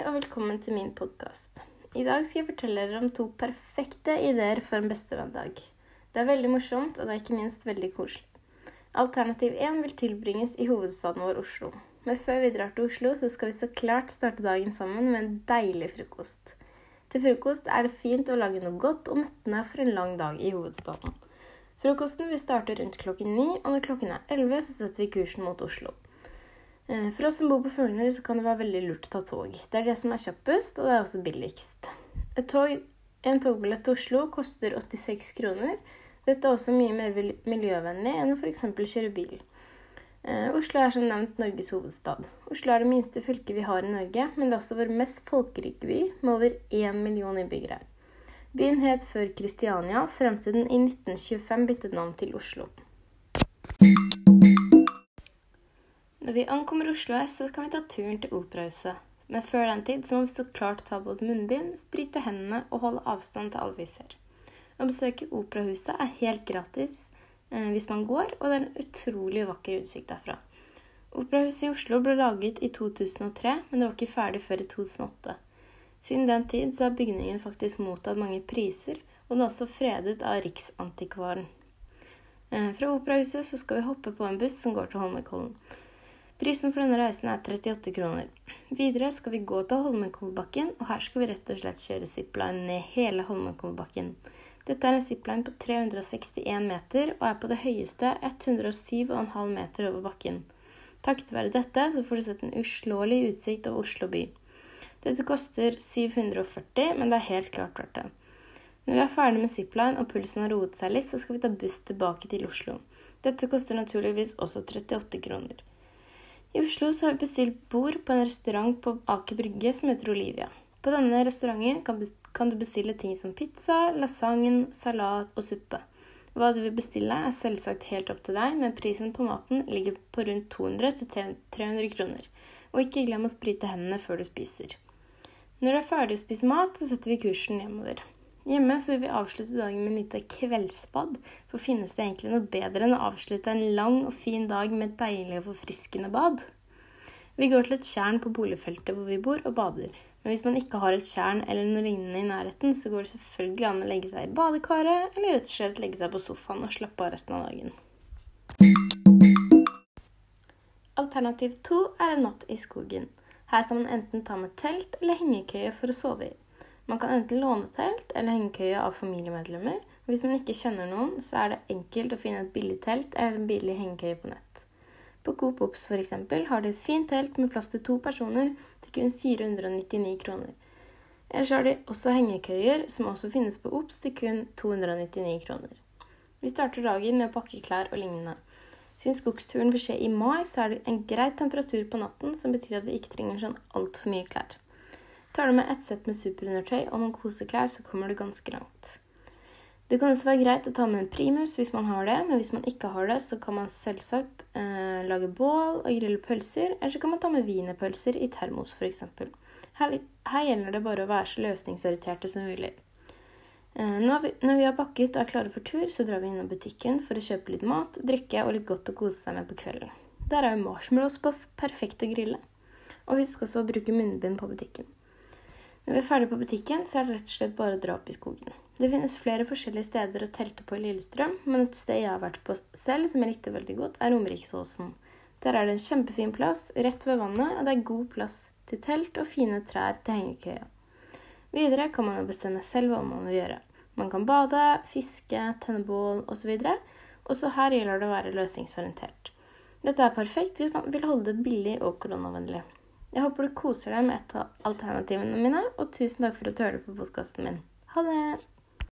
Og velkommen til min podkast. I dag skal jeg fortelle dere om to perfekte ideer for en bestevenndag. Det er veldig morsomt, og det er ikke minst veldig koselig. Alternativ 1 vil tilbringes i hovedstaden vår Oslo. Men før vi drar til Oslo, så skal vi så klart starte dagen sammen med en deilig frokost. Til frokost er det fint å lage noe godt og mettende for en lang dag i hovedstaden. Frokosten vil starte rundt klokken ni, og når klokken er elleve, så setter vi kursen mot Oslo. Eh, for oss som bor på Følner, så kan det være veldig lurt å ta tog. Det er det som er kjappest, og det er også billigst. Tog, en togbillett til Oslo koster 86 kroner. Dette er også mye mer miljøvennlig enn å f.eks. kjøre bil. Eh, Oslo er som nevnt Norges hovedstad. Oslo er det minste fylket vi har i Norge, men det er også vår mest folkerike by, med over én million innbyggere. Byen het før Kristiania, frem til den i 1925 byttet navn til Oslo. Når vi ankommer Oslo S, så kan vi ta turen til Operahuset. Men før den tid så må vi så klart ta på oss munnbind, sprite hendene og holde avstand til alle vi ser. Å besøke Operahuset er helt gratis eh, hvis man går, og det er en utrolig vakker utsikt derfra. Operahuset i Oslo ble laget i 2003, men det var ikke ferdig før i 2008. Siden den tid så har bygningen faktisk mottatt mange priser, og den er også fredet av Riksantikvaren. Eh, fra Operahuset så skal vi hoppe på en buss som går til Holmenkollen. Prisen for denne reisen er 38 kroner. Videre skal vi gå til Holmenkollbakken, og her skal vi rett og slett kjøre zipline ned hele Holmenkollbakken. Dette er en zipline på 361 meter og er på det høyeste 107,5 meter over bakken. Takket være dette så får du sett en uslåelig utsikt av Oslo by. Dette koster 740, men det er helt klart verdt det. Når vi er ferdig med zipline og pulsen har roet seg litt, så skal vi ta buss tilbake til Oslo. Dette koster naturligvis også 38 kroner. I Oslo har vi bestilt bord på en restaurant på Aker Brygge som heter Olivia. På denne restauranten kan, kan du bestille ting som pizza, lasagne, salat og suppe. Hva du vil bestille, er selvsagt helt opp til deg, men prisen på maten ligger på rundt 200-300 kroner. Og ikke glem å sprite hendene før du spiser. Når du er ferdig å spise mat, så setter vi kursen hjemover. Hjemme så vil vi avslutte dagen med en lite kveldsbad. For finnes det egentlig noe bedre enn å avslutte en lang og fin dag med et deilig og forfriskende bad? Vi går til et tjern på boligfeltet hvor vi bor, og bader. Men hvis man ikke har et tjern eller noe lignende i nærheten, så går det selvfølgelig an å legge seg i badekaret, eller rett og slett legge seg på sofaen og slappe av resten av dagen. Alternativ to er en natt i skogen. Her kan man enten ta med telt eller hengekøye for å sove i. Man kan enten låne telt eller hengekøye av familiemedlemmer. Hvis man ikke kjenner noen, så er det enkelt å finne et billig telt eller en billig hengekøye på nett. På Coop Ops f.eks. har de et fint telt med plass til to personer til kun 499 kroner. Ellers har de også hengekøyer, som også finnes på Ops til kun 299 kroner. Vi starter dagen med å pakke klær og lignende. Siden skogsturen vil skje i mai, så er det en grei temperatur på natten, som betyr at vi ikke trenger sånn altfor mye klær. Tar du med ett sett med superundertøy og noen koseklær, så kommer du ganske langt. Det kan også være greit å ta med en primus hvis man har det, men hvis man ikke har det, så kan man selvsagt eh, lage bål og grille pølser, eller så kan man ta med wienerpølser i termos f.eks. Her, her gjelder det bare å være så løsningsorienterte som mulig. Eh, når, vi, når vi har pakket og er klare for tur, så drar vi innom butikken for å kjøpe litt mat, drikke og litt godt å kose seg med på kvelden. Der er jo marshmallows på perfekt å grille. Og husk også å bruke munnbind på butikken. Når vi er ferdig på butikken, så er det rett og slett bare å dra opp i skogen. Det finnes flere forskjellige steder å telte på i Lillestrøm, men et sted jeg har vært på selv, som jeg likte veldig godt, er Romeriksåsen. Der er det en kjempefin plass rett ved vannet, og det er god plass til telt og fine trær til hengekøya. Videre kan man jo bestemme selv hva man vil gjøre. Man kan bade, fiske, tenne bål osv. Også her gjelder det å være løsningsorientert. Dette er perfekt hvis man vil holde det billig og koronavennlig. Jeg håper du koser deg med et av alternativene mine, og tusen takk for at du hører på podkasten min. Ha det!